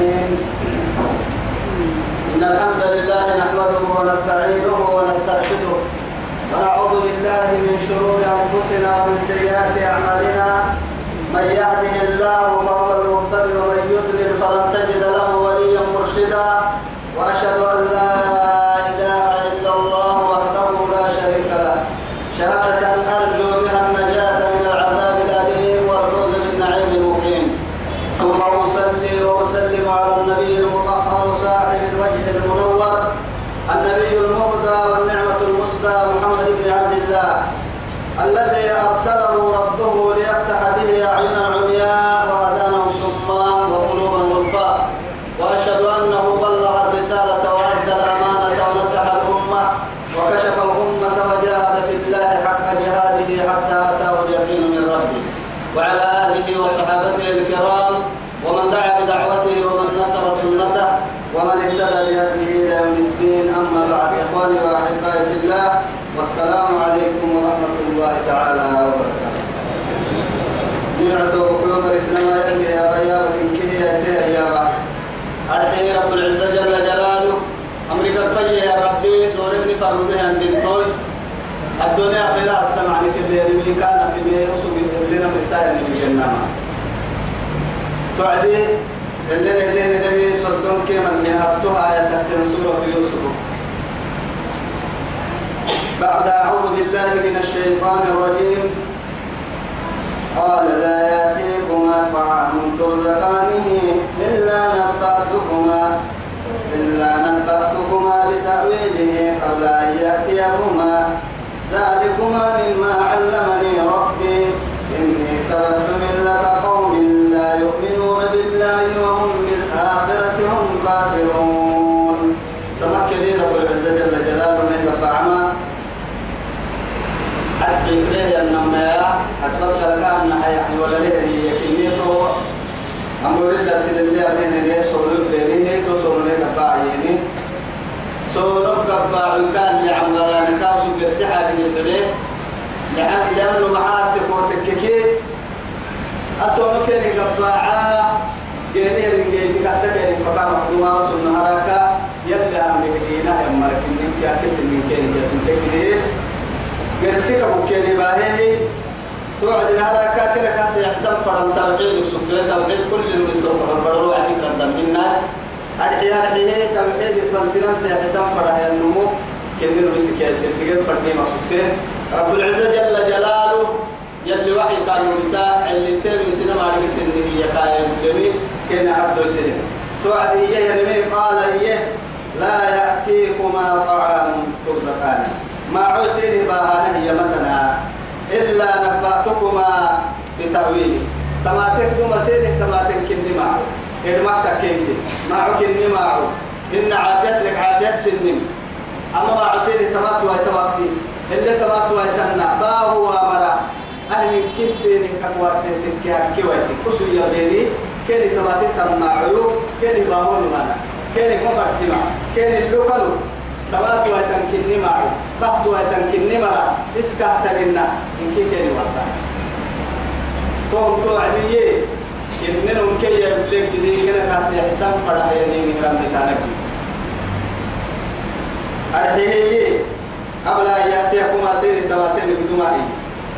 الرحيم. إن الحمد لله نحمده ونستعينه ونسترشده. ونعوذ بالله من شرور أنفسنا ومن سيئات أعمالنا. من يهده الله فهو المهتدي ومن يضلل فلن تجد له وليا مرشدا وأشهد أن لا إله إلا الله وحده لا شريك له شهادة أرجو بها النجاة من العذاب الأليم والفوز بالنعيم المقيم ثم أصلي وأسلم على النبي المطهر صاحب الوجه المنور النبي المهدى والنعمة المسدى محمد بن عبد الله الذي أرسله ربه ليفتح به أعينا عمياء وآذانا صما وقلوبا غلفاء وأشهد أنه بلغ الرسالة وأدى الأمانة ونصح الأمة وكشف الأمة وجاهد في الله حق جهاده حتى أتاه اليقين من ربه وعلى آله وصحابته الكرام ومن دعا بدعوته ومن نصر سنته ومن اهتدى بهديه إلى يوم الدين أما بعد إخواني وأحبائي في الله والسلام عليكم ورحمة الله تعالى وبركاته نعتو بكم رفنا ما يلي يا بيابة كه يا سيه يا با أرحي رب العزة جل جلاله يا ربي دور ابن فرو بها عند الطول الدنيا خير السمع لك اللي كان في بيه وسوق لنا رسالة من الجنة تعدي اللي ندين النبي صدق كما نهبتها يتحدث سورة يوسف. بعد أعوذ بالله من الشيطان الرجيم. قال لا يأتيكما طعام ترزقانه إلا نبأتكما إلا نبأتكما بتأويله قبل أن يأتيكما. ذلكما مما علمني ربي. إني تركت ملة قوم لا يؤمنون بالله وهم بالآخرة هم كافرون. تمكن رب العزة جل جلاله من قطعما حسبي إليه النمايا حسبت لك يعني ولا ليه يكيني تو أمور الدرس اللي أبين ليه تو سولو ليه قطعيني سولو قطع كان لعمل نكاس برسحة بالبلاد لأن لأنه معاتك وتككي أسولو كان قطعا جيني رنجي تحت كان فقام مخدوما وصلنا هراكا يلا أمريكا دينا يا مرك إنك يا كسر من كان جسم تكدير قرسك بكيني باهي توعد هذا كاكل كاس يحسن فرن توحيد وسكر توحيد كل اللي يسوق فرن عندك رندم منا مقصودين رب العزة جل جلاله جل وحي قالوا مساء اللي تبي سينما على سنة هي كاين جميل. كان عبد سنة توعد قال لا يأتيكما طعام ترزقانه ما عسين باهانه هي مثلا إلا نبأتكما بتأويله. تما تكتم سيدك تما تنكن معه إذا ما معه كن معه. إن عافيت لك عافيت سنم أما ما عسين تما توي توقتي اللي تما توي تنا باهو ومرا أهل كسين كقوار سيدك كي كيوتي كسو يبيني. كيني تما تتم معه كيني باهو لمنا كيني مقرسما كيني اللوكالو سوات وتنكني معه. بحث وتنكني مرة إسكا تلنا إن كي كيني واسع. توم توعدي إننا كي يبلغ دي كنا كاسي حسام فرح يعني من رمي تانك أرحيه قبل أن يأتيكما سير التواتين بدمائي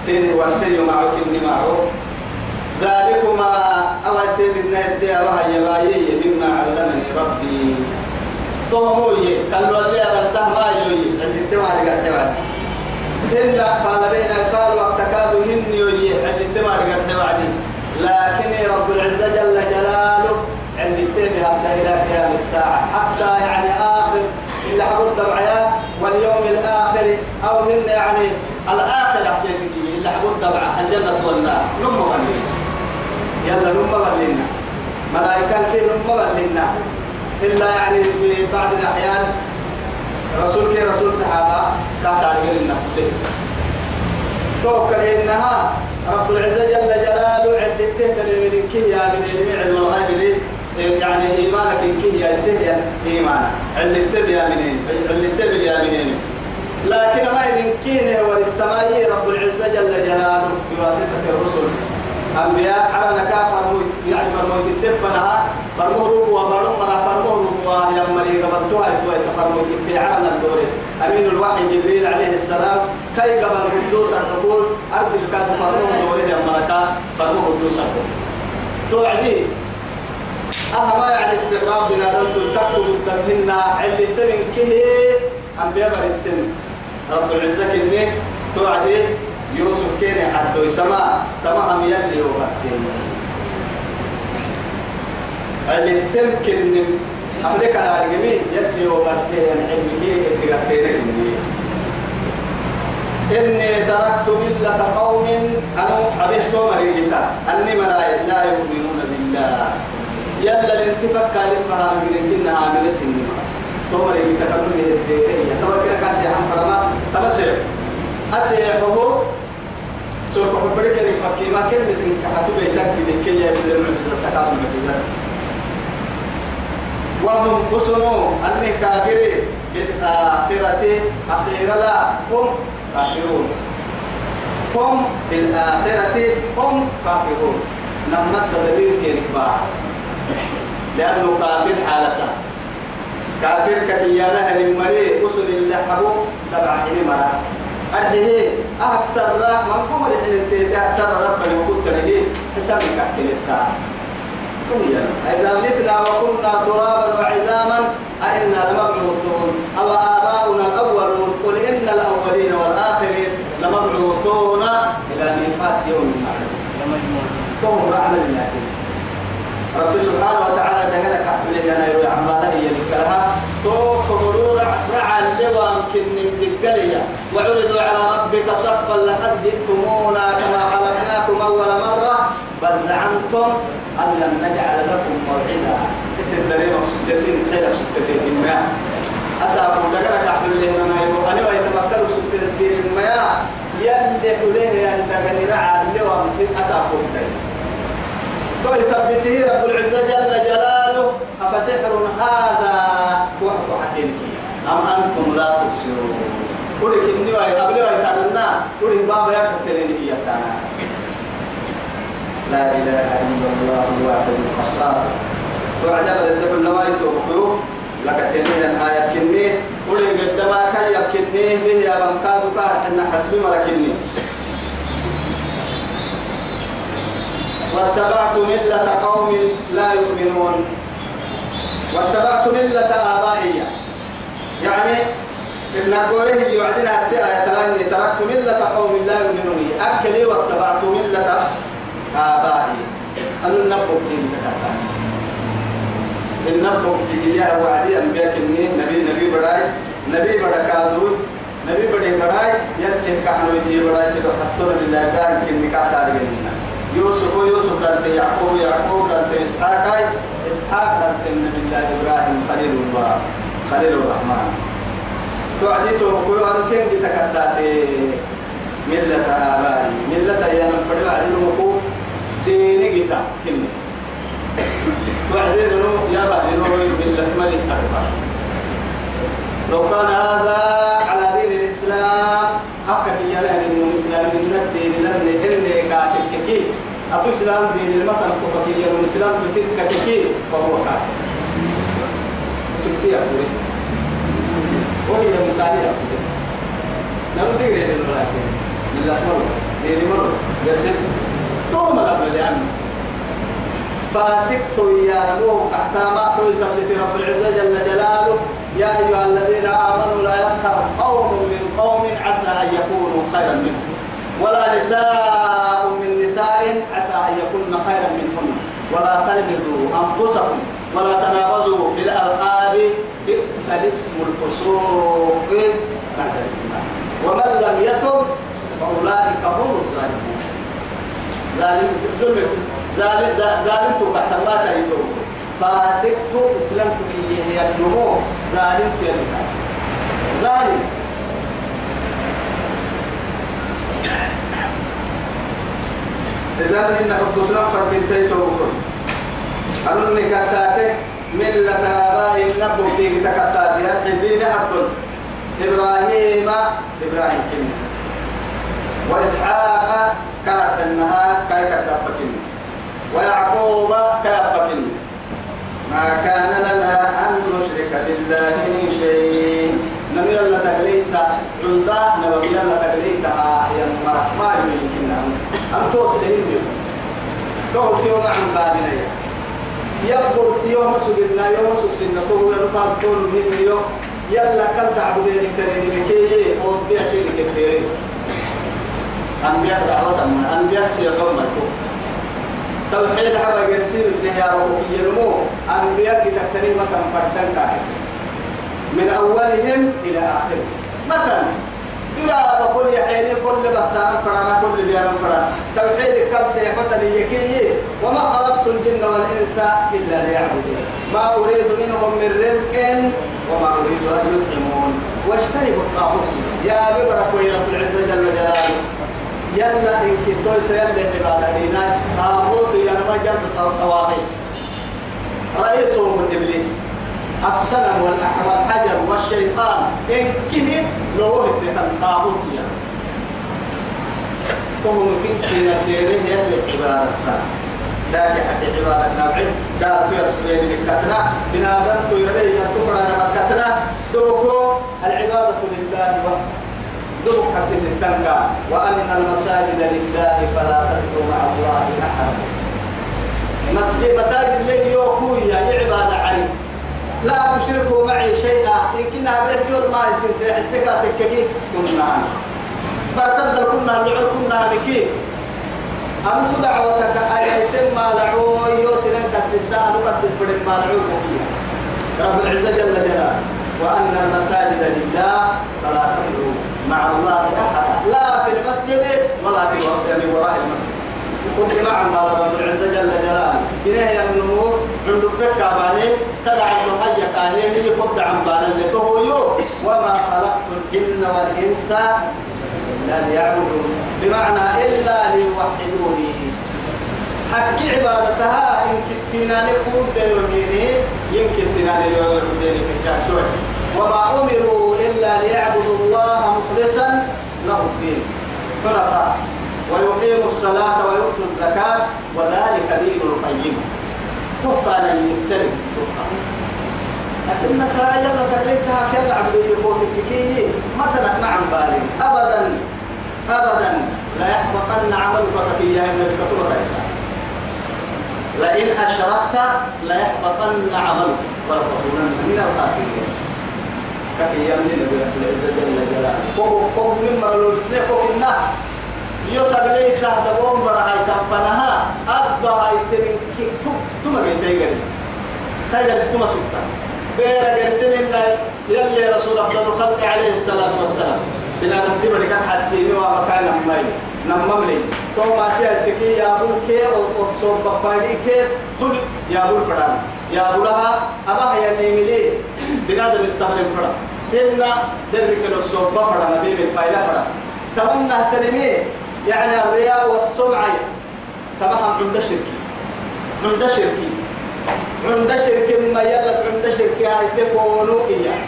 سير ورسي معه كني معه ذلكما أو سير النهد وهي بايي مما علمني ربي توموي قالوا لي أبنته ما يوي عند قال توعد تلا قال بين قال وقت كادوا هن يوي عند قال توعد لكن رب العزة جل جلاله عند حتى إلى قيام الساعة. حتى يعني آخر إلا حبود دبعيات واليوم الآخر أو من يعني الآخر حديثك إلا حبود دبعة الجنة والنار. نم غنينا يلا نم غنينا ملائكة نم غنينا إلا يعني في بعض الأحيان رسول كي رسول صحابة لا تعرف لنا توكل إنها رب العزة جل جلاله عدته من كي من الغيب لي يعني إيمانك كي يا سهل إيمانك. علمت يا منين علمت يا منين لكن ما يمكن وللسماء رب العزة جل جلاله بواسطة الرسل. أنبياء على نكاح فرموت يعني فرموت التفنها فرموه روح ويتفرموا اتعانا الدوري. أمين الوحي جبريل عليه السلام كي قبل قدوس الحقول أرض الكاد فرموا دوري يا ملكا فرموا قدوس الحقول توعدي. أهما يعني استقراب بنادم تكتب الدمهن اللي تمن كه أنبياء السن. رب العزة كني توعدي. يوسف كين حتى يسمع تمام يلي وغسين اللي تمكن أمريكا الأرجمي يلي وغسين علمي اتقاطينك إني تركت ملة قوم أنا حبيتهم مريجتا أني ملايين لا يؤمنون بالله. يلا الانتفاق كالفها من إنها من سنما تومر يتكلم به الديرية. توكل كاسي عن فرما تمسير أسيحه سوف أخبرك أن فكيما كل مسن كحتو بيتك بذكي يبدل المعجزة تكامل المعجزة وهم أسنوا أن كافر بالآخرة أخيرا لا هم كافرون. هم بالآخرة هم كافرون. نمت تدبير كنفا لأنه كافر حالته كافر كبيانا المري أسن اللحبو تبع حين مرا. أرحيه أكثر من قمر حين انتهت أكثر ربنا وكنت له حسابك أحكي لك إذا متنا وكنا ترابا وعظاما أئنا لمبعوثون. أو آباؤنا الأولون. قل إن الأولين والآخرين لمبعوثون. إلى ميقات يوم معلوم كم رحمة الله. رب سبحانه وتعالى دهنا كحمل لنا يروي عماله هي لكلها تو كبروا رعى اللوام كن الدقلية وعرضوا على ربك صفا لقد جئتمونا كما خلقناكم أول مرة بل زعمتم أن لم نجعل لكم موعدا. اسم دريم سدسين خير سدسين الماء أسابوا دقنا كحمل لنا ما يروي أنا ويتمكروا سدسين الماء يلي حليه أن دقني رعى اللوام سين أسابوا دقنا تو يثبته رب العزة جل جلاله أفسحر هذا؟ أم أنتم لا تبصرون؟ قولك إني وهي قبل وهي تعلمنا قولك بابا يكتب لك يتانا لا إله إلا الله الواحد القهار وعجب للدفع النوايا توقعوا لك تنين الآية كني قولك قدما كان يبكتني به يا بمكادو كار إن حسبي مركني واتبعت ملة قوم لا يؤمنون. واتبعت ملة آبائي. يعني إن قوله يعدنا سيئة تلاني تركت ملة قوم لا يؤمنون أكلي واتبعت ملة آبائي. أنا النبو كتير النبو كتير يا وعدي أنبياء كنين نبي نبي براي نبي برا كادون نبي بدي براي يتكي كحنو يجي براي سيدو حطونا لله كان كني كاتا يوسف يوسف دلت يعقوب يعقوب دلت إسحاق إسحاق دلت النبي الله إبراهيم خليل الله. خليل الرحمن توعدي توقول أن كن بتكتات ملة آبائي ملة يا نفر وعدي نمكو ديني جتا كني توعدي نو يا بعدي نو ملة ملك أكبر لو كان هذا على دين الإسلام أكد يلا إنه الإسلام من الدين لن إني كاتب كي أتو إسلام دين المثل تفكي يلا الإسلام تتك كي فهو كاتب سكسي أقولي وهي مساعدة أقولي نمو تقري لنا لكن لله مرة. دين مرة. يرسل توم الأمر لأنه فاسكت يا نمو تحت ما توسف رب العزة جل جلاله. يا أيها الذين آمنوا لا يسخر قوم من قوم عسى أن يكونوا خيرا منهم ولا نساء من نساء عسى أن يكون خيرا منهن. ولا تلمزوا أنفسكم. ولا تنابضوا بالألقاب بئس الاسم الفسوق. بعد الإسلام. ومن لم يتب فأولئك هم الظالمون. ظالم ظلم ظالم ظالم تبع الله تيتوب فاسقت إسلمت به هي النمو. ظالم يا ظالم. إذا إن حب سلام فرمين تيتوب أنني كتاته ملة آبائي نبو فيك تكتاتي. الحبين حق إبراهيم إبراهيم كنا وإسحاق كانت النهار كاي كتابكني ويعقوب كتابكني ما كان لنا أن نشرك بالله من شيء. نمير الله تقليتا عزا نمير الله تقليتا يا مرحبا يمكننا أن توصلهم توصلهم عن بالنا يبقى يوم سجلنا يوم سجلنا تو يربع تون من يوم يلا كل تعبدين كريم كي أو بيسير كثير أنبياء دعوة من أنبياء سيقوم مكتوب توحيد حبا يرسيل يا رب يرمو أنبياء كتكتني مثلا فردن كاي من أولهم إلى آخرهم مثلا إلى بقول يا حيني كل بسان فرانا كل بيان فرانا توحيد كم سيحة ليكي وما خلقت الجن والإنس إلا ليعبدون. ما أريد منهم من رزق وما أريد أن يطعمون. واجتنبوا الطاغوت. يا ببرك رب العزة جل جلاله. يلا إن كنتو سيلا عبادة دينا طاغوت يا نما جنب طواغيت. رئيسهم إبليس. الصنم والحجر والشيطان. إن كه لو هدت الطاغوت يا ثم ممكن كنا تيري هي العبادة لكن حتى عبادة نوعي لا تيسر بين الكتنا بنادم تيري يتفر على الكتنا دوكو العبادة لله وحده ذوق حق ستنكا وأن المساجد لله فلا تدعوا مع الله أحدا مسجد مساجد لي يوكوي يا عبادة علي لا تشركوا معي شيئا. إن كنا برجل ما يسن سيحسكا تككي كنا. برتد كنا لعل كنا بكي أمو دعوتك أيتم ما لعو يوسن كسسا أنو كسس بدل ما لعو رب العزة جل جلاله. وأن المساجد لله فلا تدعوا مع الله أحدا. لا في المسجد ولا في وراء المسجد. كنت معا قال رب العزة جل جلاله. بنهي النمور عند فكا تبع النهي كاهي هي خد عن بالا يو وما خلقت الجن والإنس إلا ليعبدون. بمعنى إلا ليوحدوني. حق عبادتها. إن كنتنا نقول ديرونيني يمكن تنا ديرونيني في وما أمروا إلا ليعبدوا الله مخلصا له الدين. حنفاء ويقيموا الصلاة ويؤتوا الزكاة وذلك دين القيم. تبقى للسلم تبقى لكنك يلا تقليتها كلا عبد يقول في ما تنك مع بالي. أبدا. أبدا. لا يحبطن عملك كيا إنك تطلع لئن أشركت لا يحبطن عملك. ولتصونن من الخاسرين. كفي يمني نبي العزة جل جلاله؟ كوكو كوكو من مرلو بسنة كوكو إنا يو تبلي تحت بوم برا هاي تنفنها أبا هاي تمن كي تم تم جاي تيجري تيجري تم سلطان بيرا جرسين الله يلي رسول أفضل الخلق عليه الصلاة والسلام. بلا نتيبة لك حتى نوا مكان ماي نمم لي. تو ما تي تكي يا بول كي أو صوب بفادي كي تل يا بول فدان يا فرا تمنى تلمي يعني الرياء والسمعة تبعهم عند شركي. عند شركي. عند شركي ما يلت عند شركي. هاي تكونوا إياه.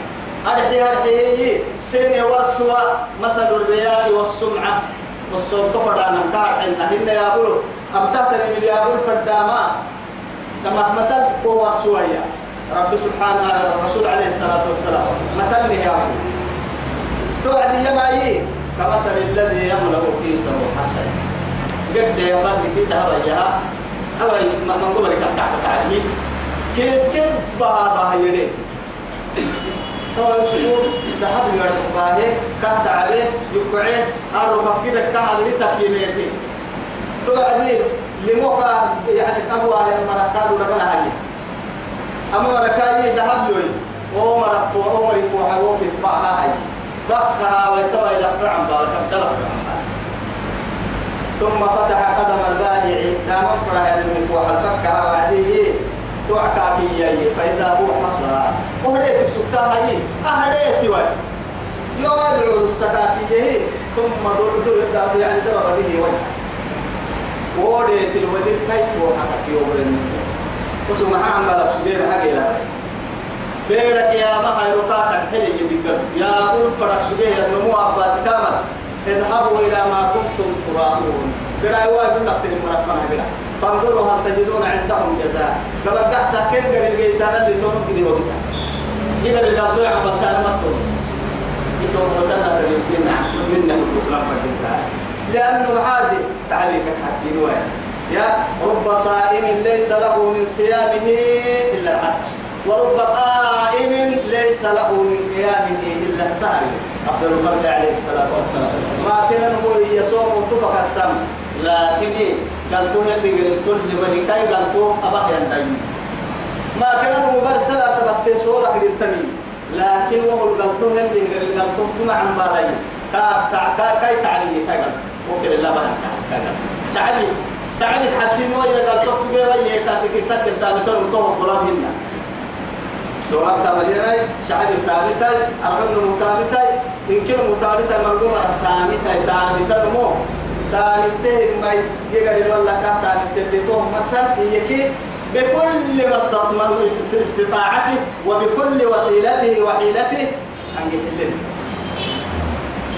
أرحي أرحي سين ورسوا مثل الرياء والسمعة والصوت فرا نمتاع عندنا. هن يا بلو أبتهتني من يا بلو فرداما كما مسلت قوة سوية رب سبحانه الرسول عليه الصلاة والسلام. مثلني يا أبو. توعد يمايي كمثل الذي يملأ كيسه حسن. قد يقال لك تهرجها أو ما نقول لك تعبت عليه كيس كيف بها بها يديت تو يسوق ذهب يرتقاه كهت عليه يقعه أروح في كده كهت لتكينيتي توعدي لموقع يعني أبوه يا مركاد ولا هاي أما مركاي ذهب لي. أو مرفو أو مرفو حوك اسمعها هاي. ضخها ويتوى إلى عن بارك ثم فتح قدم البائع دام فرح المنفوح الفكها وعديه توعكا كي فإذا هو حصى وهديتك سكتها هي أهديتي وي يوم يدعو السكاكيه ثم دور دور يعني ضرب به وجهه. وديت الودير كيف وحكك يوم المنفوح وسو ما عم بلا سبيل حاجة لا بيرك يا ما هيروكا حلي يدقل يا أبو فرق سبيل النمو عباس كامل. اذهبوا إلى ما كنتم تراءون بلا يواجب نقتل مرفنا بلا فانظروا هل تجدون عندهم جزاء. قبل قحسا كين قال الجيتان اللي تونو كده وقتا يقدر القابضوا عم بطان مطلوب يتوم وتنا بالدين منا نفوسنا فكنتها لأنه عادي. تعليقك حتى نوين يا رب صائم ليس له من صيامه إلا العطش ورب قائم ليس له من قيامه إلا السهر. أفضل الخلق عليه الصلاة والسلام. ما كان هو يصوم تفك السم. لكن قالتو اللي قلتو لمن كاي قالتو أبا ينتهي. ما كان هو برسلة تبتين صورة للتمي لكن وهو قالتو اللي قالتو تمع عن بالاي كا كا كاي تعلي كاي قالتو وكل الله بها تعلي تعلي حسين ويا قالتو تبي ويا تاتي كتاب كتاب تلو تو قلاب هنا دولاب تابليناي شعب تابتاي أرغم متابتاي يمكن متابتاي مرقوم تابتاي تابتاي مو. تابتاي ما يجري ولا كه تابتاي بتوه مثلا بكل ما استطمن في استطاعته وبكل وسيلته وحيلته أن يحلل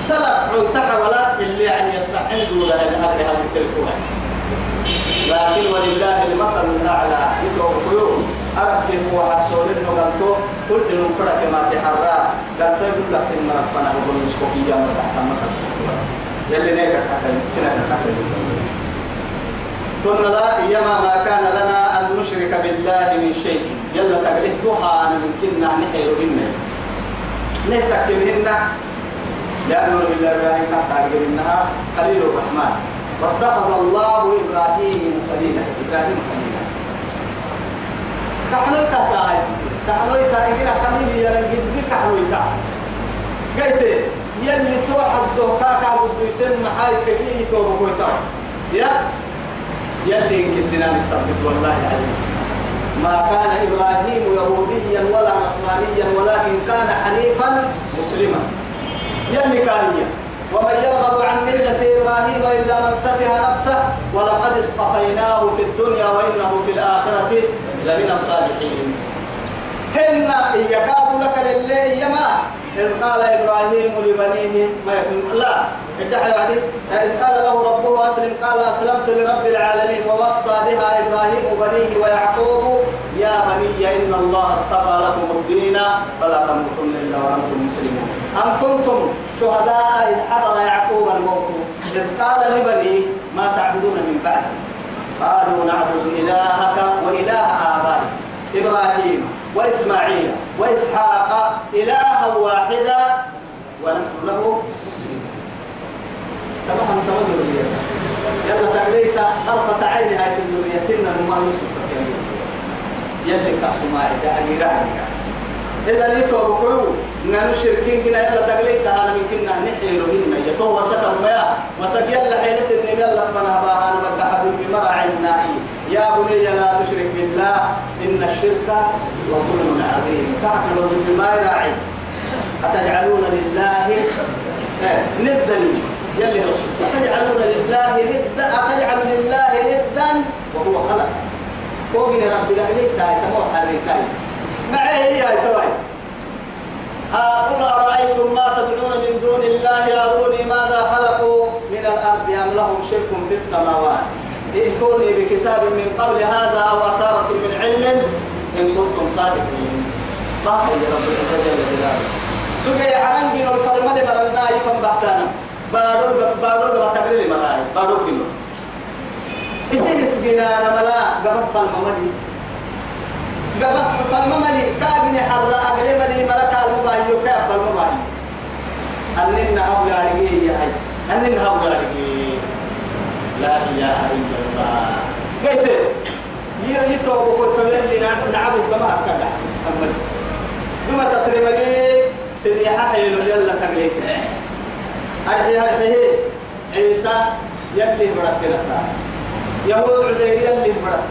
تلقوا تحولات اللي يعني يستحيل دون الأرض هذه التلفون لكن ولله المثل الأعلى يدعو القلوب أرك كيف وحسول إنه قلتو كل إنه فرق ما تحرى قلتو يقول لك إن ربنا هو المسكوكية وتحت مثل يلي نيكا حتى سنة حتى قلنا لا إيما ما كان لنا أن نشرك بالله من شيء يلا تقلتها أنا ممكننا نحيو إنا نهتك منهن لأنه بالله إبراهيم تعقل إنها خليل الرحمن واتخذ الله إبراهيم خليلا إبراهيم خليلا كحنو يتا عايز كحنو يتا إجنا خليل يلقي بك كحنو يتا قلت يلي توحد دوكا كابو يسمى حاي تكي توبو كويتا يا يلي كنتنا نثبت والله عليك ما كان إبراهيم يهوديا ولا نصرانيا ولكن كان حنيفا مسلما. يلي كانيا ومن يرغب عن ملة إبراهيم إلا من سفه نفسه ولقد اصطفيناه في الدنيا وإنه في الآخرة لمن الصالحين. هن يكاد لك لله يما. إذ قال إبراهيم لبنيه ما يكون. لا افتح إذ قال له ربه أسلم قال أسلمت لرب العالمين ووصى بها إبراهيم بنيه ويعقوب. يا بني إن الله اصطفى لكم الدين فلا تموتن إلا وأنتم مسلمون. أم كنتم شهداء إذ حضر يعقوب الموت؟ إذ قال لبنيه ما تعبدون من بعده قالوا نعبد إلهك وإله آبائك إبراهيم وإسماعيل وإسحاق إلها واحدا ونحن له مسلمون. طبعا تمام يلا تقريت طرفة عين هاي ذريتنا ما يوسف يلي كاسما يعني رعدك إذا ليتوا بقولوا إن الشركين كنا يلا تقليت أنا من كنا نحيل هنا يتوه وسكر ما وسك يلا حيل سن يلا فنا باها أنا متحد بمرع النائي يا بني لا تشرك بالله إن الشرك لظلم عظيم. كعب لظلم ما يراعي. أتجعلون لله ندا؟ يلي رسول. أتجعلون لله ندا؟ أتجعل لله ندا؟ وهو خلق. فوقنا ربي لعليك تاي تمو حريتاي معي هي توي. قل أرأيتم ما تدعون من دون الله؟ أروني ماذا خلقوا من الأرض أم لهم شرك في السماوات؟ ائتوني بكتاب من قبل هذا أو أثارة من علم إن كنتم صادقين. باقي رب العزة جل جلاله سجى عرنجي والفرمان مرنا يفهم بحتانا بارو بارو بتقليل مراي بارو كيلو إسه سجينا ملا قبض فالممدي قبض فالممدي كابني حرا. أقلي ملي. ملك المباهي. وكاب فالمباهي. أننا هو يارجي يا هاي أننا هو يارجي لا إله إلا الله. قلت ير يتوب وقلت لي نعبد كما أكاد أحسس محمد ثم تقريبا سريحة حيلو. يلا تقليك أرحي أرحي. عيسى يلي برد نسا يهود عزير يلي برد.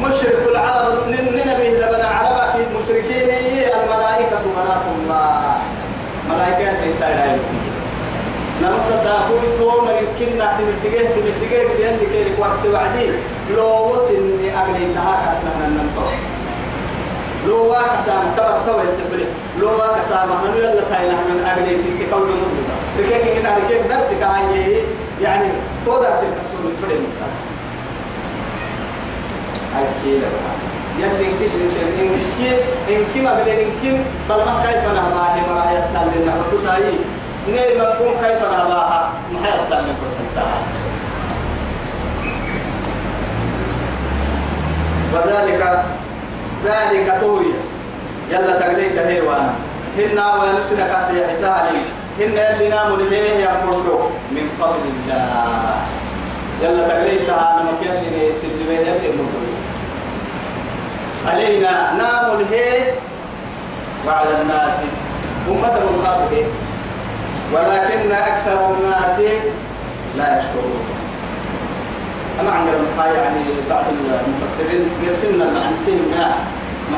مشرك العرب. ننبه لبنا عربة. المشركين الملائكة بنات الله. ملائكة عيسى إلهي. نمت ساكوي توم يمكننا تمتجه تمتجه بيان لكي ورس وعدي. لو وسني أغلي لها كسنا ننطق لو واكسام تبر تبر تبلي لو واكسام من يلا تاينا من أغلي تلك كون مدة ركيك إن ركيك درس كان يعني تو درس الفرد هاي كيلا يلي إنكش إن كي إن كي ما بلين إن كي بل ما كيف نهباه مرايا سالنا حدوثاي نيل مكون كيف نباها يسال من كنتها وذلك ذلك توي يلا تقليت هي وأنا هنا ونسنا كاسي حسالي هنا اللي ناموا لهيه يقولوا من فضل الله. يلا تقليتها أنا مكان اللي سلمي يلي علينا نام الهي وعلى الناس. أمة المقابل ولكن أكثر الناس لا يشكرون. أما عندنا يعني بعض المفسرين يرسلنا عن سنة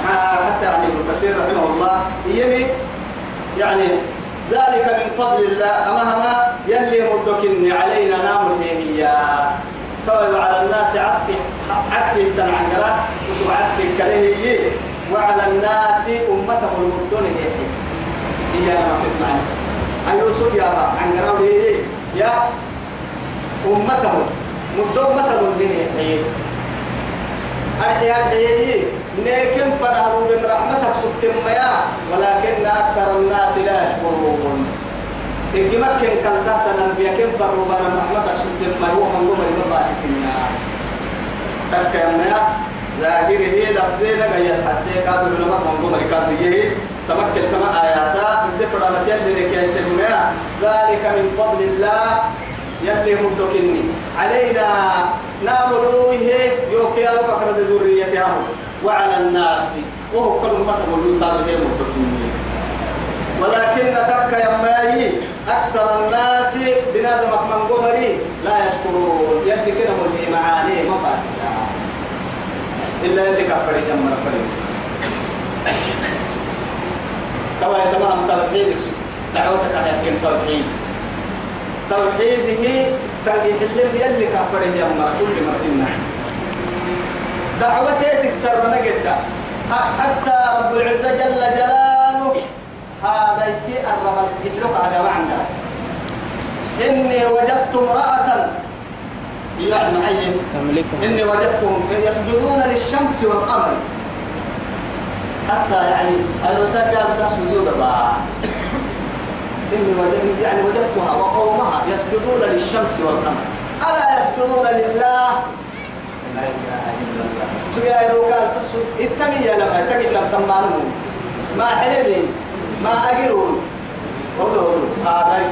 حتى يعني كثير رحمه الله يمي يعني ذلك من فضل الله أما هما يلي مدكني علينا نام هي فوي على الناس عطف عطف التنعنقرة وسوء عطف الكليه وعلى الناس أمته المدن هي هي أنا ما كنت مع نفسي. يوسف يا با عنقرة يا أمته مدن مثل به هي أرحي أرحي. نيكم فرهروا من رحمتك سبتم يا ولكن أكثر الناس لا يشكرون. إجمعك كن كلتا تنبيا كم فروا بنا رحمتك سبتم ما هو هم قمر مبارك النار تك يا. ظاهر هي لفظنا جيس حسيك هذا من ما هم قمر كاتو تمكن كما آياتا. الدفر على تيدنك يا سيدنا ذلك من فضل الله يلي مدكني. علينا ناملوه يوكي ألو بكرة ذرية وعلى الناس. وهو كل ما تقولون تابعه مدكني. ولكن تك يماي أكثر الناس بنادم من قمري لا يشكرون. يلي كده ملهي معاني ما فاتحة. إلا اللي كفر جمع فريق كما يتمام توحيدك دعوتك هيكين توحيد توحيده تنجيح اللي يلي كفره يا مرة كل مرة نعم دعوته تكسر نجدا حتى رب العزة جل جلاله هذا يتي الرب يتلوك على معنى إني وجدت امرأة يعني عين تملكها إني وجدتهم يسجدون للشمس والقمر حتى يعني أنا تكاد سجود بقى إني وجدت يعني وجدتها وقومها يسجدون للشمس والقمر. ألا يسجدون لله؟ لا إله إلا الله. شو يا يروكال سسو التمية لما تجد لم تمانون. ما حللي ما أجرون وضعوا هذا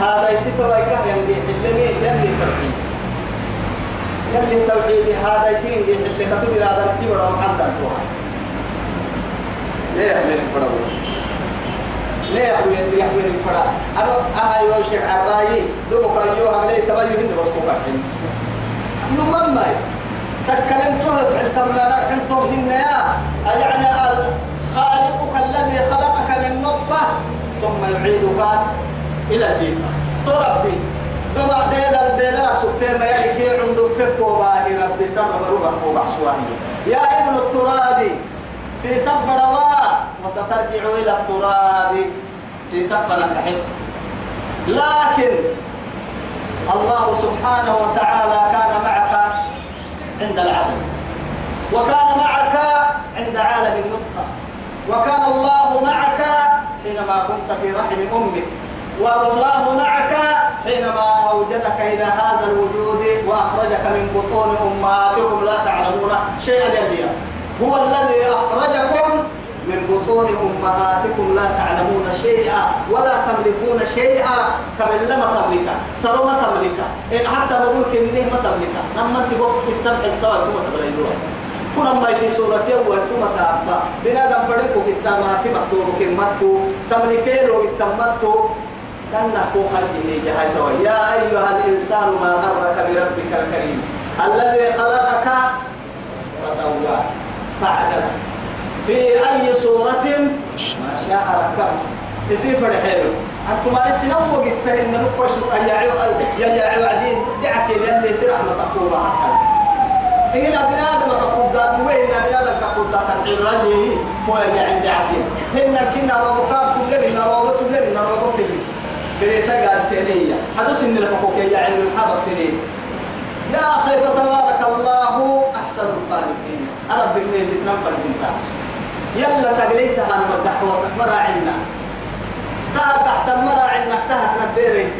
هذا يتبع كه ينجي حلمي ينجي توحيد ينجي توحيد هذا يتينجي حلمي كتب إلى هذا التبع ومحضر ليه يحمل الفرق ليه يحوي يحوي الفرا أنا أهاي وشيخ عباي دوبك أيوه هم ليه تبايو هند بس كوفاحين نمم ماي تكلم نحنتم هن يا. يعني خالقك الذي خلقك من نطفة ثم يعيدك إلى جيفة. تربي دمع ديدا وبحسواهي يا ابن الترابي سيسب روا وسترجع إلى التراب. سيسب نحن لكن الله سبحانه وتعالى كان معك عند العالم وكان معك عند عالم النطفة وكان الله معك حينما كنت في رحم أمك والله معك حينما أوجدك إلى هذا الوجود وأخرجك من بطون أمهاتكم. لا تعلمون شيئا يليا هو الذي أخرجكم من بطون أمهاتكم لا تعلمون شيئا ولا تملكون شيئا. كمن لما تملك سروا ما تملك. إن حتى بقول كنيه ما تملك. لما تقول التبع التوى ثم تبريدوها كنا ما يتي سورة يوم ثم تابا بنادم بدكو كتاما في مكتوب كمتو تملكي لو كتمتو كنا كو خلقه جهاته يا أيها الإنسان ما غرك بربك الكريم. الذي خلقك فسواك. فعدلك في أي صورة؟ ما شاء ركبت يصير فرحيله أنتم ما لسنا وقت فإن نقوش يا يا وعدين دعك اللي يصير أحمد تقوبة حتى هنا بنادم كقدات وين بنادم كقدات العبراني هو اللي عند هنا كنا ربقاب تبلي من ربط تبلي من ربط تبلي بريتا قال سينية. حدث إن الحقوق يا علم الحابة فيني يا أخي فتبارك الله أحسن الخالقين. أربك ميزك نمفر انت يلا تقليتها أنا مدح وسط مرة عنا تحت تحت مرة عنا تحت نديرك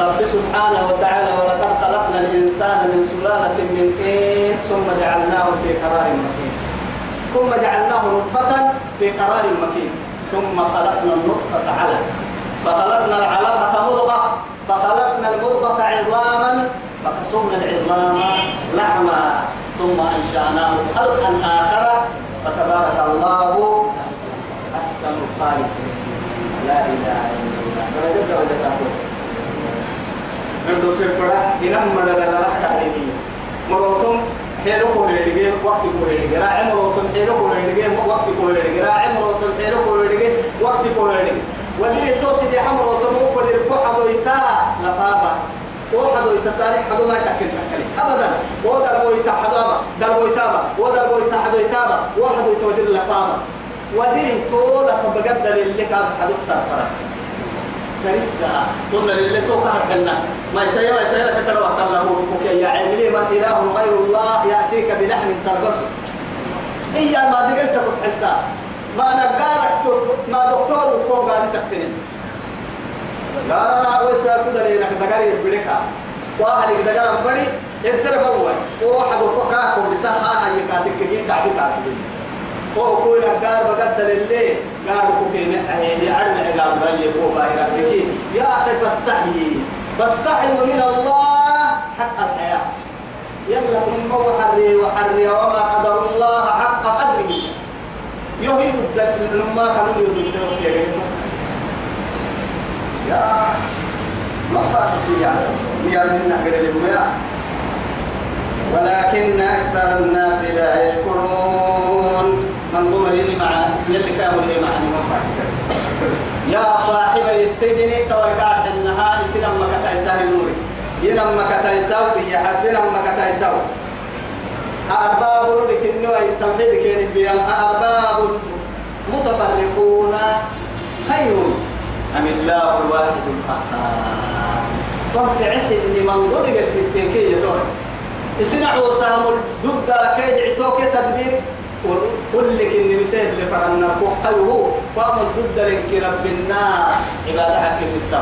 رب سبحانه وتعالى ولقد خلقنا الإنسان من سلالة من طين ثم جعلناه في قرار مكين. ثم جعلناه نطفة في قرار مكين. ثم خلقنا النطفة علقة فخلقنا العلقة مضغة فخلقنا المضغة عظاما فكسونا العظام لحما ثم أنشأناه خلقا آخر فتبارك الله أحسن الخالقين. لا إله إلا الله. درجة درجة تقول. نردو في القرى إنما مدد لك عليه مروتم حيلو كوريدي وقت كوريدي راعي مروتم حيلو كوريدي وقت كوريدي راعي مروتم حيلو كوريدي وقت كوريدي ودير توسي دي حمروتم ودير كوحدو يتا لفابا وحدو يتسارع حدو ما يتكلم تكلم أبدا. ودر بويتا حدابا در بويتابا ودر بويتا حدو يتابا وحدو يتودر لفابا ودير تولا فبقدر اللي كان حدوك سرسرا سرسا قلنا للي توقع الجنة ما يسير ما يسير كتر وقت الله. وكي يا عملي. من إله غير الله. يأتيك بلحم تلبسه إيا ما دقلت كنت حتى ما نقارك ما دكتور وكو قاعد يسكتني لا ويسا كده لينا دقاري بديكا واحد دقار بدي يدرب هو واحد وكاكم بسها هاي كاتك كي تعبي كاتك هو كل قال بقدر الليل قال كوكي محيه عرم عقاب غني هو بايرا يا أخي فاستحي. فاستحيوا من الله حق الحياة. يلا من هو حري وحري وما قدر الله حق قدره. يهيد الدل لما كانوا يهيد الدل يا ما فاسد يا يا منا قدر ولكن أكثر الناس لا يشكرون. من ضمرين مع كانوا لي مع يا صاحب السجن توقعت النهار سنم مكتايسا نوري. ينم مكتايسا يا حسبنا مكتايسا أرباب لك النوى التوحيد كان بيان أرباب متفرقون خير أم الله الواحد القهار؟ فانت عسل لمن قد قلت التنكية دور اسنع وسام ضد كيد عتوك تدبير؟ كل كن مثال اللي فرنا كوخيو فام ضد لك رب الناس. عبادة حق ستة.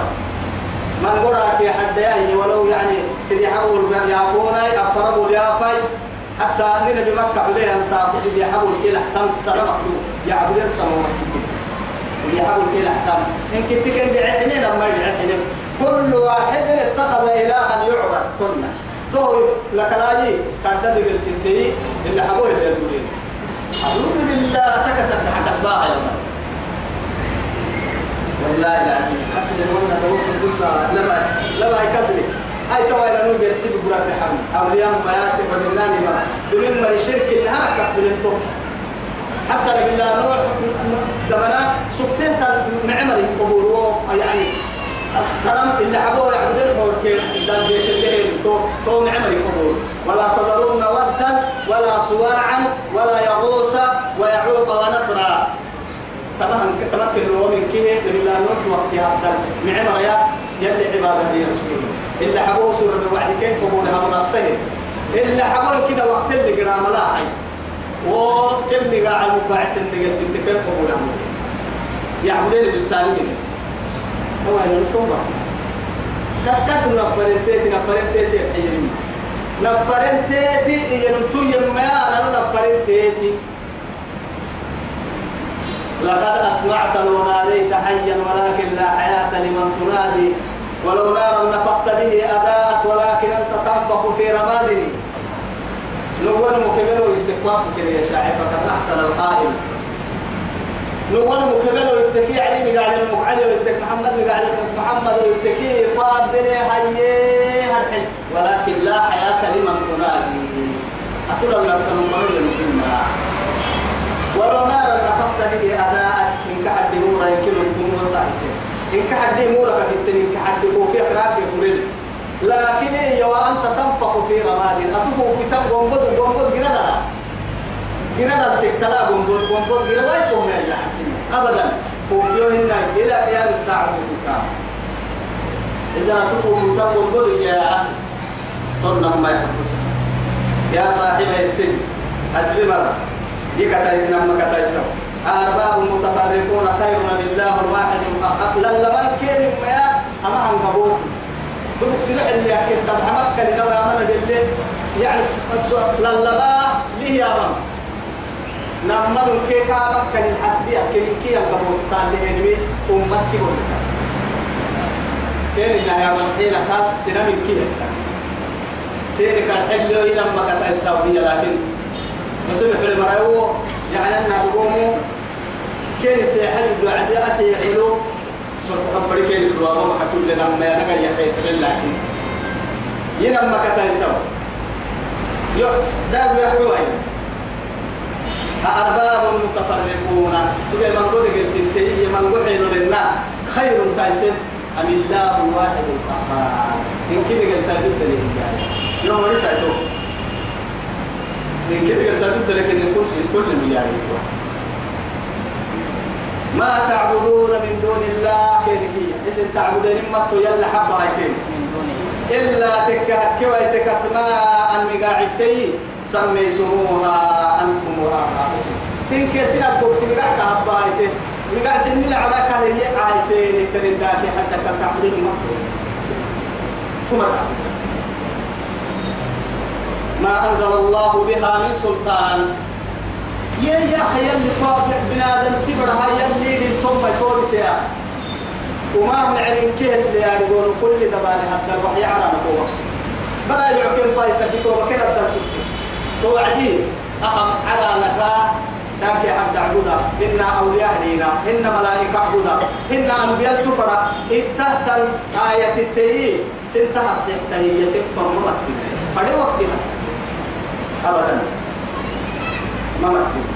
من قرأ في حد يعني ولو يعني سيدي حبول يافونا أفربوا يافاي حتى أننا بمكة عليه أنصاب سيدي حبول كلا حتى السلام مخلوق يعبد السماء سيدي حبول كلا حتى إن كنت كن بعحنين أما يعحنين كل واحد اتخذ إلها يعبد. كنا تو لك لاجي كان تدري التنتهي. اللي حبوه اللي يقولين أعوذ بالله. تكسب حق أسباع يوم والله لا حسن المنة توقف قصة لما لما يكسر هاي توا إلى نوبي يرسل براك لحمي أولياء ما ياسر ومناني ما. دون ما يشرك الهركة بالنتوك حتى لو لا نوع دمنا سبتين معمر قبور يعني السلام اللي حبوه يعبد الحور كيف دان بيت الليل تو تو معمر قبور ولا تذرون ودا ولا سواعا ولا يغوص ويعوق ونسرا طبعا تمكن له من كيه. من لا نوح وقت هذا معمر يا يلي عبادة دي رسول اللي حبوه سورة بوعد كيف قبورها منستهل اللي حبوه كده وقت اللي قرام لا حي وكم نقاع المباعث اللي قلت أنت كيف قبورها يعبدين بالسالمين. هو أنا نتوبة كتت نفرنتي نفرنتي حجرين نفرنتي إيه نتو يما أنا نفرنتي لقد أسمعت لو ناديت حيا ولكن لا حياة لمن تنادي ولو نارا نفخت به أداءت ولكن أنت تنفخ في رمادني. نقول مكمل يتقواك كده يا شاعر فقد أحسن القائل. نقول مكمل ويتكي علي مقال المقعلي ويتك محمد مقال محمد ويتكي هاي هالحل ولكن لا حياة لمن تنادي. أتولى لك تنمر لنقلنا ولو نارا نفخت به أداء إن كحد نورا يمكن أن تمور صاحبك إن كحد نورا كتن إن كحد في أقراك يقول لكن هي وأنت تنفخ في رماد أتفو في تم قنبض قنبض جندا. جندا تكتلا قنبض قنبض جندا. يكون يا أبدا. فوفيوهن إلى قيام الساعة فوفيوها إذا تفو في تم قنبض يا أخي. طلنا ما يحبس يا صاحب السن. حسب مرة يكتاي نما كتاي سو أرباب متفرقون خير من الله الواحد الأخر للبن كين ما أما عن قبوت. دوك سلح اللي أكيد تبع مكة لنوى أمنا بالليل. يعني للبا ليه يا رب؟ لما الكيكا مكة الحسبية كل كي القبول قال لي إنمي أمك كي كان إنها يا مسحينا قال سنة من كي يسا سيري كان حلو إلى مكة السعودية لكن مسلم في المرايو يعني أنها بقوموا كان سيحل بعد أسي حلو صوت خبري كان الدوام كل لنا ما ينقى يخيط لكن ينما كتا يسوي يو دابو يحوي أرباب متفرقون. سبحان من قد قلت انتهي من قد لنا. خير تايسن أم الله واحد القهار. إن كده قلت ضد الإنجاز يوم ما نسأله كده قلت ضد لكن كل كل مليار ما تعبدون من دون الله كيركية اسم تعبدون ما يلا حبة هايتين إلا تكهكوا تكسماء مقاعدتي سميتموها أنتم وآباؤكم سن كيسين أبوك تلقى كهبايته مقاع سن العراك هي آيتين ترندات حتى تعبدون مكتوب ثم ما أنزل الله بها من سلطان. يا يا خيال لطاف بنادم تبرها يلي ثم يقول سيا وما معلن كه اللي يقولوا كل دبان حتى الوحي على مقوس برا يعكم بايسا كتو بكرة تنسك توعدي أهم على نكا ذاك حد عبودا إن أولياء دينا إن ملائكة عبودا إن أنبياء تفرا اتهت الآية التي سنتها سنتها هي سنتها ممتنة فدي وقتها أبدا ما مكتوب؟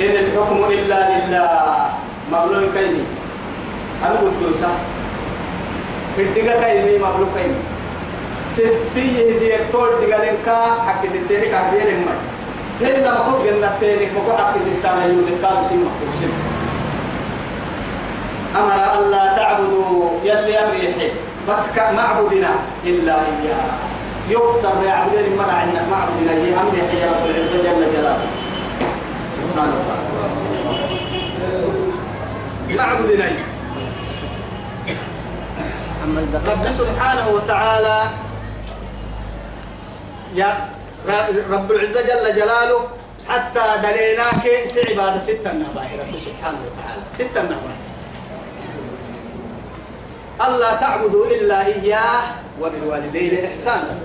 إن الحكم إلا لله. مغلوب كيني. أنا قلت يسا الدقة كيني مغلوب كيني. سي دي اكتور دقة لنكا حق ستيني لما هلا ما كنت جنة تيني مكو حق ستانا يولي كارو سي مخوشين أمر ألا تعبدوا. يلي أمري يحي بس كمعبودنا إلا إياه. يكسر يعبدين مرة عندنا معبودنا هي أمري يحيي رب العزة جل جلاله. سبحانه وتعالى معبودنا رب سبحانه وتعالى يا رب العزة جل جلاله حتى دليناك سعبادة ستة نباهي رب سبحانه وتعالى. ستة نباهي ألا تعبدوا إلا إياه. وبالوالدين إحسانا.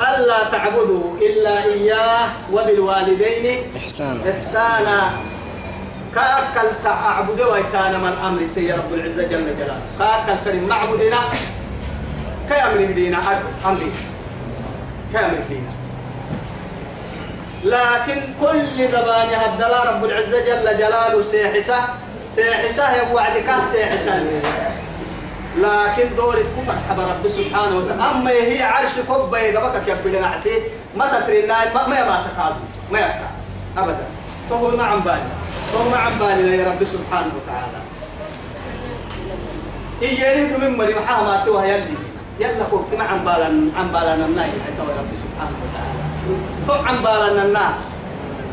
ألا تعبدوا إلا إياه وبالوالدين إحسانا. إحسانا. كأكلت أعبد ويتانا من أمر سي رب العزة جل جلاله. كأكلت معبودنا كأمر دينا أمري. كأمر دينا لكن كل زبان هدلا رب العزة جل جلاله سيحسه سيحسه يا وعدك سيحسه. لكن دورة كفر حب رب سبحانه وتعالى. أما هي عرش كبة يقبك يا بدنا عسير ما تترينا ما ما ما تكاد ما يكاد أبدا. فهو ما عم بالي فهو ما عم بالي يا رب سبحانه وتعالى. إيه يريد من مريم حامات ويلي يلا خبت ما عم بالنا عم بالنا الناي حتى يا رب سبحانه وتعالى. فهم عم بالنا الناي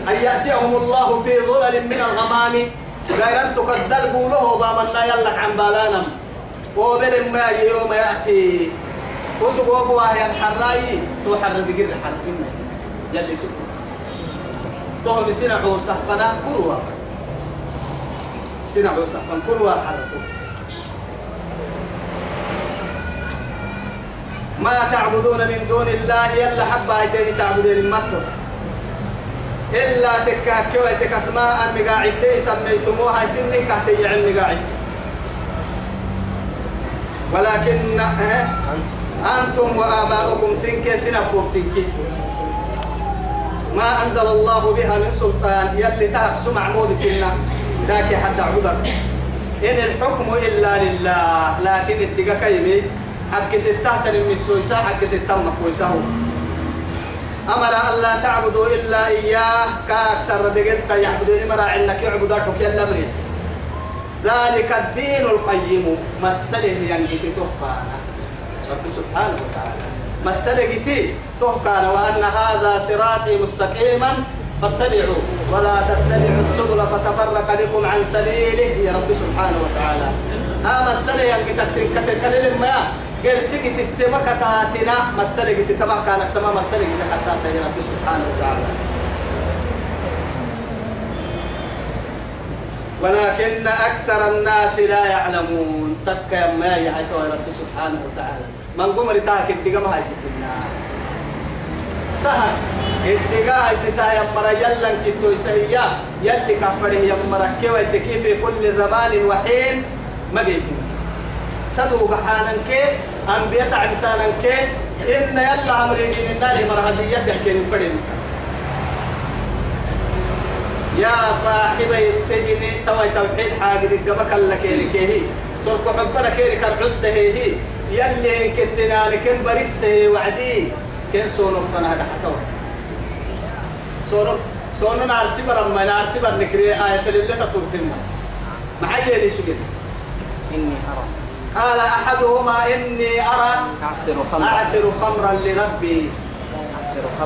أن يأتيهم الله في ظلل من الغمام. غير أن تقدر قوله بامنا يلا عم بالنا وبل ما يوم يأتي وسبوب واهي الحراي تو حر دقير حر يلي سبوب تو مسنا عوسى فنا كروا سنا عوسى فن كروا حرتو ما تعبدون من دون الله يلا حبا يتين تعبدون المتر إلا تكاكوا تكسماء مقاعدتي سميتموها سنك كهتي عن مقاعدتي ولكن أنتم وآباؤكم سنك سنبوتك ما أنزل الله بها من سلطان. يلي تهك سمع مو بسنة ذاك حتى عبدك إن الحكم إلا لله. لكن الدقا كيمي. حق ستة تنمي السويسة حق ستة مكويسة أمر ألا تعبدوا إلا إياه. كأكثر دقلت يعبدون مرا عنك يعبدك يلا مريد ذلك الدين القيم. مسله ينجي تهكانا. رب سبحانه وتعالى. مسله تي تهكانا وأن هذا صراطي مستقيما فاتبعوا ولا تتبعوا السبل فتفرق بكم عن سبيله. يا رب سبحانه وتعالى. ها مسألة يعني تكسين كتكلم ما قرسك تتما كتاتنا مسألة تتما كانت تمام مسألة كتاتنا يا رب سبحانه وتعالى. ولكن أكثر الناس لا يعلمون. تك ما يعيتوا رب سبحانه وتعالى. من قمر تاك الدقم هاي ستنا تهك الدقا هاي ستا يا مرا يلا كتو يسهيا يلي كفره مركي ويتكي في كل زمان وحين ما جيتنا سدو بحانا كي أنبياء عبسانا كي إن يلا أمرين إن النار مرهدية يحكي الفرين يا صاحبي السجن توي توحيد حاجة كيري كيهي. سرق حبنا كيري كان عسه هي. يلي كتنا لكن بريسه وعدي. كن سونو كنا هذا حتى سونو سونو نار سبر أما نار سبر نكري آية تطرتنا محيي لي شو إني أرى. قال أحدهما إني أرى. أعصر خمرا. أعصر خمرا لربي.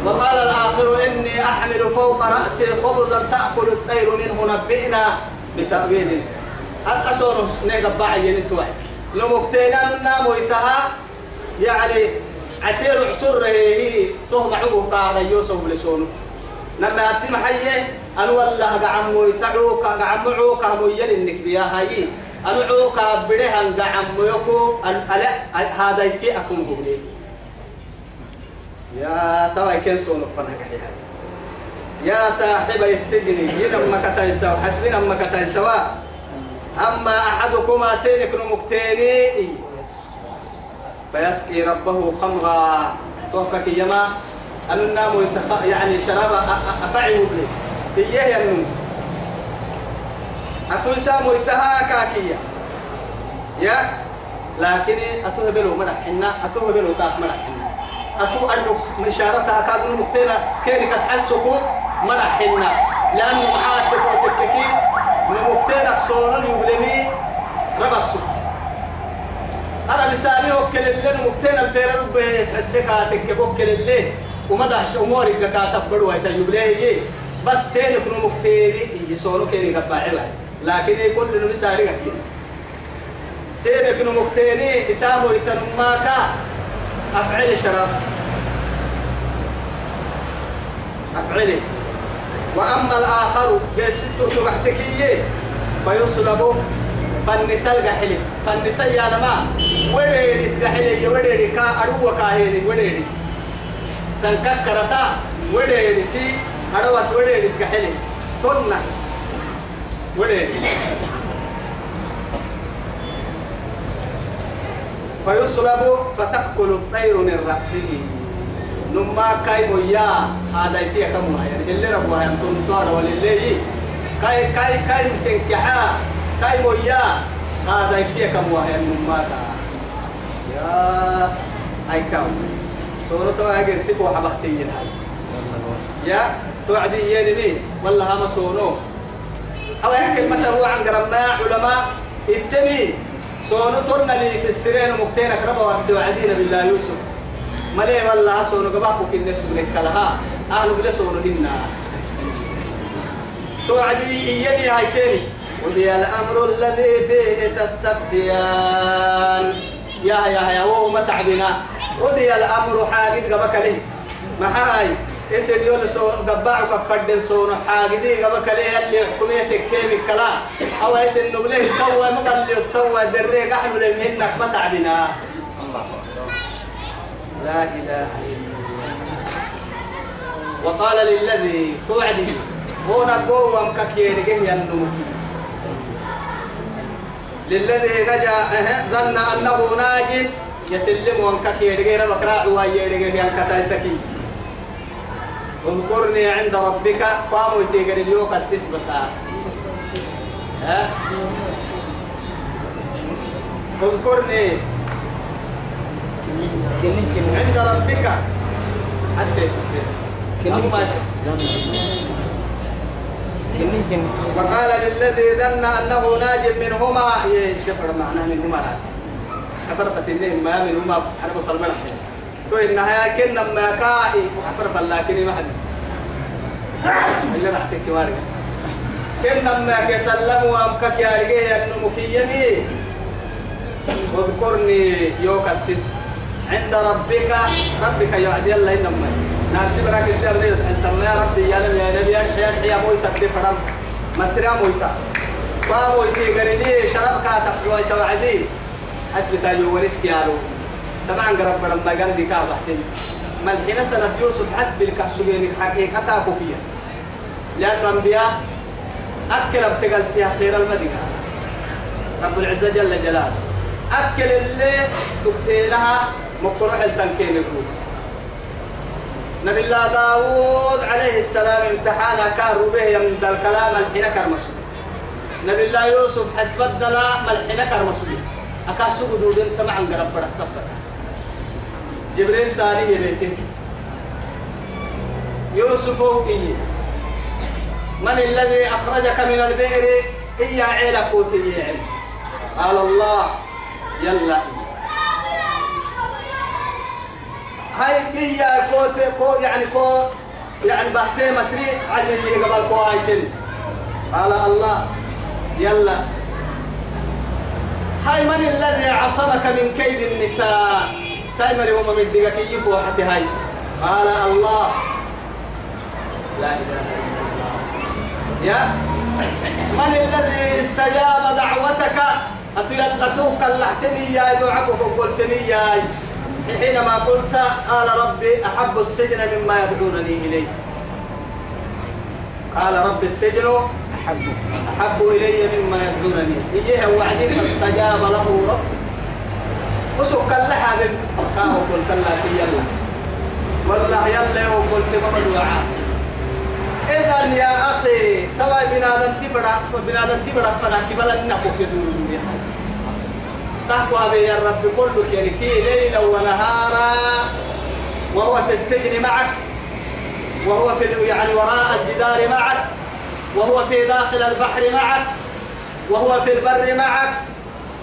وقال الآخر إني أحمل فوق رأسي خبزا تأكل الطير منه نبئنا بتأويل. الأسور نيجا باعي ينتوعي لو مكتينا النام ويتها يعني عسير عسر هي تهم عبو قاعد يوسف لسونو لما أتي محيي أنا والله قعمو يتعوك قعمعوك هم يلنك بيا هاي. أنا عوك بدهن قعمو يكو. هذا يتي أكون قبلي يا توا سونو فنها كحيها يا صاحب السجن ينما كتايسوا حسبنا ما كتايسوا أما أحدكما سينك نمكتيني فيسقي ربه خمرا. توفك يما أن النام. يعني شراب أفعي بلي إيه ينم أتو سامو يتها كاكية يا. لكن أتوه بلو مرحنا أتوه بلو تاك مرحنا أتو أرنو مشارتها كادو مكتينا كيري كسحل سكو مرحنا لأنه معاتك وتككي نمكتينك صورا يبلمي ربك سكت. أنا مثالي وكل اللي نمكتين الفير ربه يسحسك تك وكل اللي وما دهش أمورك كاتب بدو هيتا يبليه بس سينك نمكتيني يسونو كيني قبعي لكن يقول لنا مثالي كيني سيرك نمكتيني إسامو يتنماكا أفعل شراب. أفعله وأما الآخر بيستو تبحتكيه فيصلبه. فالنساء القحلي فالنساء يا نما وريد قحلي وريد كا أروى كاهيري وريد سنككرتا وريد تي أروى وريد قحلي. كنا وريد فيصلب فتأكل الطير من رأسه. نما كاي مويا هذا يتي كم يعني اللي ربوا ينتون توار ولله كاي كاي كاي مسنكحا. كاي مويا هذا يتي كم يعني نما يا أي كم سورة أجر سفو حبهتين هاي. يا توعدي يني والله هم سونو أو يحكي متى هو عن قرما علماء. التمين سونو ترنا لي في السرين مكتينك ربا وارسي وعدينا بالله يوسف. ملي والله سونو قباكو كن نفسه من الكلها. أهل بلا سونو لنا توعدي يدي هاي كيني. ودي الأمر الذي فيه تستفتيان. يا يا يا وهو متعبنا. ودي الأمر حاجد قبك لي. ما هاي اسم يقول سو دباعك فردن سون حاجدي قبك لي اللي حكوميتك كيف كلا. أو اسم نبله توا مقل توا دريك إحنا لمنك متعبنا لا إله إلا الله. وقال للذي توعدي هنا قوة مككيري ينمكي للذي نجا ظن أنه ناج يسلم وانككيري غير بكراع ويري ينكتايسكي اذكرني عند ربك. قاموا يتيجر اليوم السيس بسا. ها؟ اذكرني. عند ربك. حتى يشوفين وقال للذي ظن أنه ناج منهما. يجفر معناه منهما؟ لا. عفرفت النهم ما منهما. أنا بفر ملح تو إنها كن ما كائي عفرف لكن ما حد. اللي راح تحكي وارجع كن ما كسلم وأمكك يا رجال مكيمي. اذكرني يوكسس عند ربك ربك يعد يلا إنما نارسي براك الدبر أنت يا ربي يا نبي يا نبي يا يا مويتا تفرم مسرا مويتا. فمويتي قرني شربك تفجوي توعدي حسب تاجو ورسك يارو طبعا قرب لما قندي كابحتين ملحنا سنة يوسف حسب الكحسبين حقيقة كوكية لأنه أنبياء أكل ابتقلت يا خير المدينة. رب العزة جل جلاله. أكل اللي تكتينها مقرح التنكين يقول نبي الله داود عليه السلام امتحان كارو به ذا الكلام الحين كرمسو. نبي الله يوسف حسب الدلاء ملحين كرمسو. أكاسو قدود انت معا قرب برا سبتا. جبريل ساري يليته يوسف إيه؟ من الذي أخرجك من البئر؟ إيا عيلك قوتي قال الله يلا. هاي إيا كوت كو يعني كو يعني بحتي مسري عزيزي قبل هايتن قال الله يلا. هاي من الذي عصمك من كيد النساء؟ سايمري وما من دقك يكو حتى هاي. قال الله. لا إله إلا الله. يا من الذي استجاب دعوتك؟ أتوك اللحتني يا دعك قلتني يا. حينما قلت قال ربي أحب السجن مما يدعونني إليه. قال رب السجن أحب أحب إلي مما يدعونني. إيه وعدي فاستجاب له وسوك اللحى كاهو قلت لك يلا. والله يلا وقلت ما مدوعا إذا يا أخي توا بنادم تبرع بنادم تبرع فنا كبلا نحو كدور الدنيا تحكوا به يا رب كل كيركي ليلا ونهارا وهو في السجن معك وهو في يعني وراء الجدار معك وهو في داخل البحر معك وهو في البر معك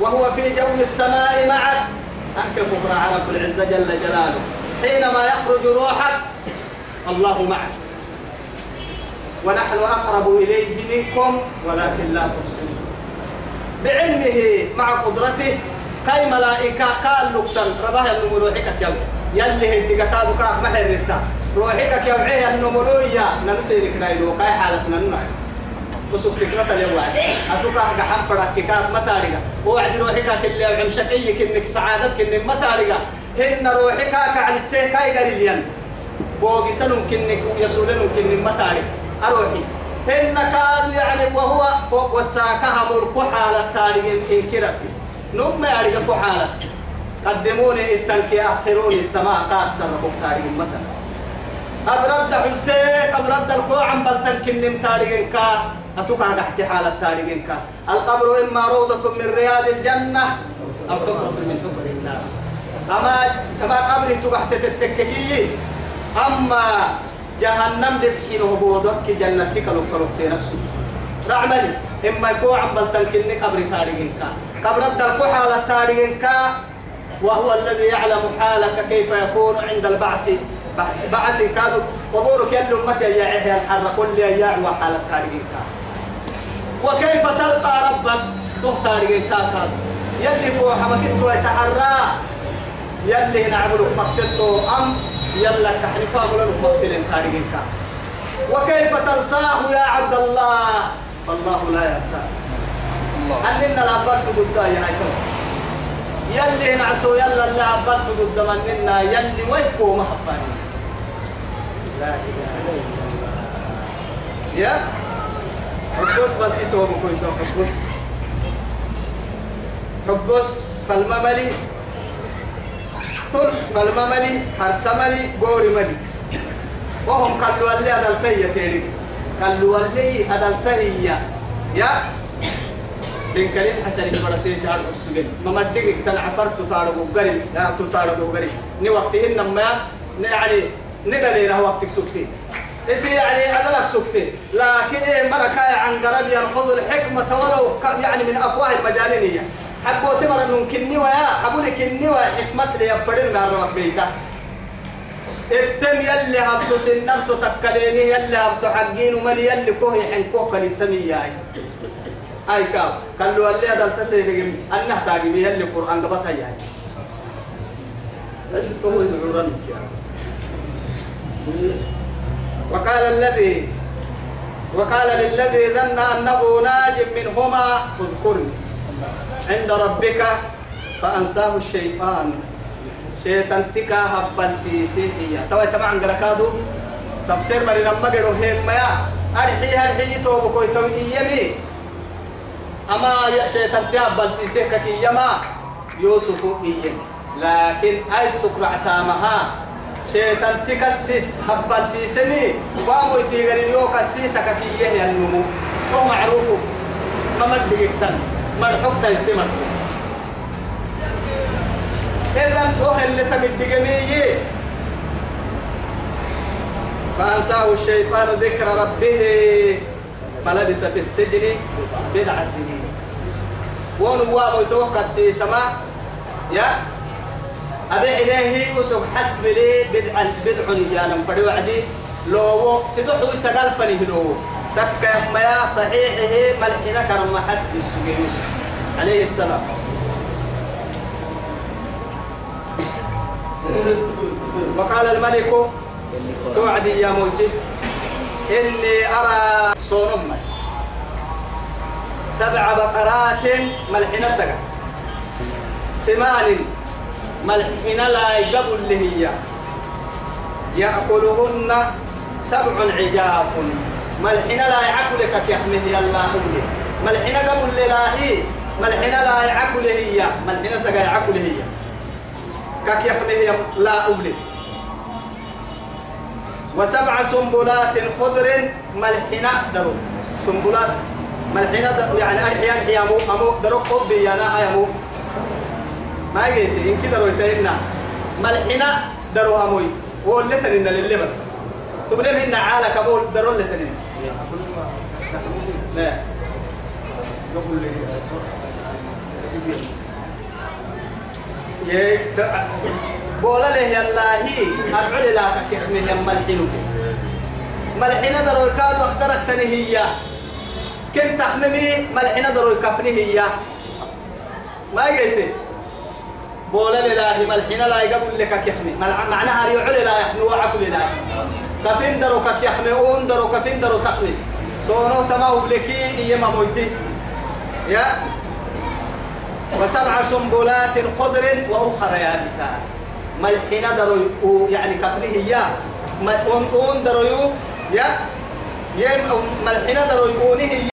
وهو في جو السماء معك أحكم على رب العزة جل جلاله. حينما يخرج روحك الله معك. ونحن أقرب إليه منكم ولكن لا تبصرون. بعلمه مع قدرته كاي ملائكة قال لقتن رباه النمو روحك كيو يلي هدي قتادو كاك محررتا روحك كيو عيه النمو رويا ننسيرك نايلو كاي حالتنا ننايلو وسوق سكرة اليوم أتوقع قحم فرق كات ما تارجع وعد روحك كل يوم شقيك إنك سعادتك إنك ما تارجع هن روحك كعلى السيف كاي قليلين سنم كنك يسولن كنك ما تارجع أروحي. هن كاد يعني وهو فوق والساكها ملك حالة تارجع إن كرفي نم يارجع حالة قدموني التنكي أخروني التماع كأكثر ربك تارجع مثلا أبرد حلتك أبرد الكوع عم بلتن كنم تارجع كا أتوقع تحت حالة تارجين كا القبر إما روضة من رياض الجنة. أو حفرة من حفر النار. أما كما قبر تحت تتككي أما جهنم دبحينه بوضك جنتك لو كرهت نفسه. رعملي إما يكون عم بلتنكني قبر تارجين كا قبر الدركو حالة تارجين كا وهو الذي يعلم حالك كيف يكون عند البعث. بعث بعث كادو وبورك يلو متى يا عهي الحر. كل يا وحالة تارجين كا وكيف تلقى ربك؟ تختار كاكا يلي فو حمكتو يتحرى. يلي نعمل مقتلتو أم؟ يلا كحني فاغل مقتل تارجين كا وكيف تنساه يا عبد الله؟ فالله لا ينسى أننا العباد ضد يا عيكم يلي نعسو يلا اللي عباد ضد مننا يلي ويكو محباني. لا إله إلا الله. يا حبوس بس يتوم كنت حبوس. حبوس فالمملي طل فالمملي حرسملي بوري ملي. وهم قالوا اللي أدلتهي تيري قالوا اللي أدلتهي يا. بين كريم حسن المرتين تعرف السجن ما مدقك تنعفرت تعرف قري لا تعرف قري ني وقتهن ما يعني ندلينا وقتك سكتين إيش يعني أنا لك سكتي. لكن إيه مركا عن قرب ينخذ الحكمة ولو يعني من أفواه المجانينية حبوا تمر ممكن ويا حبوا لك النوى حكمة لي يفرن نار بيتا. التم يلي هبتو سنبتو تكليني يلي هبتو حقين وملي يلي كوه يحنكوك للتمياي هاي كاو قالوا اللي هذا التدين أنه تاجي بيه اللي القرآن قبضها يعني بس تو يدعورن وقال الذي وقال للذي ظن أنه ناج منهما اذكرني عند ربك فأنساه الشيطان. شيطان تكا هبل سيسي هي. توا تبع تفسير مري لما قالوا هي ما أرحي أرحي تو بكوي تو إيامي أما يا شيطان تهبل سيسي كي يما يوسف إيامي لكن أي سكر عتامها. شيطان تكسس هبل سيسني وامو يتيغري يو كسيسا كي يهي النمو هو معروف ما مدقيقتن مرحوك تيسمر إذن هو اللي تمدقني فأنساه الشيطان ذكر ربه فلبس في السجن بضع سنين ونوام يتوقع السيسما يا أبي إليه وسوق حسب لي بدع بدع رجالا فدي وعدي. لو سدحوا سقال فني لو تك ما صحيحه ملحنا كرم حسب السجن. عليه السلام. وقال الملك توعدي يا موجي. إني أرى صونم. سبع بقرات ملحنا سقى سمان ملحنا لا يقبل اللي هي. يأكلهن سبع عجاف. ملحنا لا يعقلك كيحمه يلا أولي ملحنا قبل لله. ملحنا لا يعقل هي. ملحنا سقى يعقل هي. كك يحمه لا أولي وسبع سنبلات خضر ملحنا درو سنبلات درو يعني أرحي أرحي أمو أمو درو قبي يا ناها يمو ما جيت إن كده رويتهن ملحنا درو أموي. واللي تنين للي بس. تقولين هن عالك أبو درو اللي تنين. لا. بولا له يالله أرعل لا تكحمه يملحنه ملحنا درو كاد واخترت تنهية كنت تحممي ملحنا درو كفنه هي. ما قلت بولا لله ملحنا لا يقبل لك كحمي معناها يعل لا يحمي وعقل لا كفين درو كيحمي اون درو كفين درو تحمي سونو تماو بلكي يما موتي يا. وسبع سنبلات خضر وأخرى يابسات ملحنا درو يعني كفنه يا. اون أون درو يا. يم ملحنا درو يونه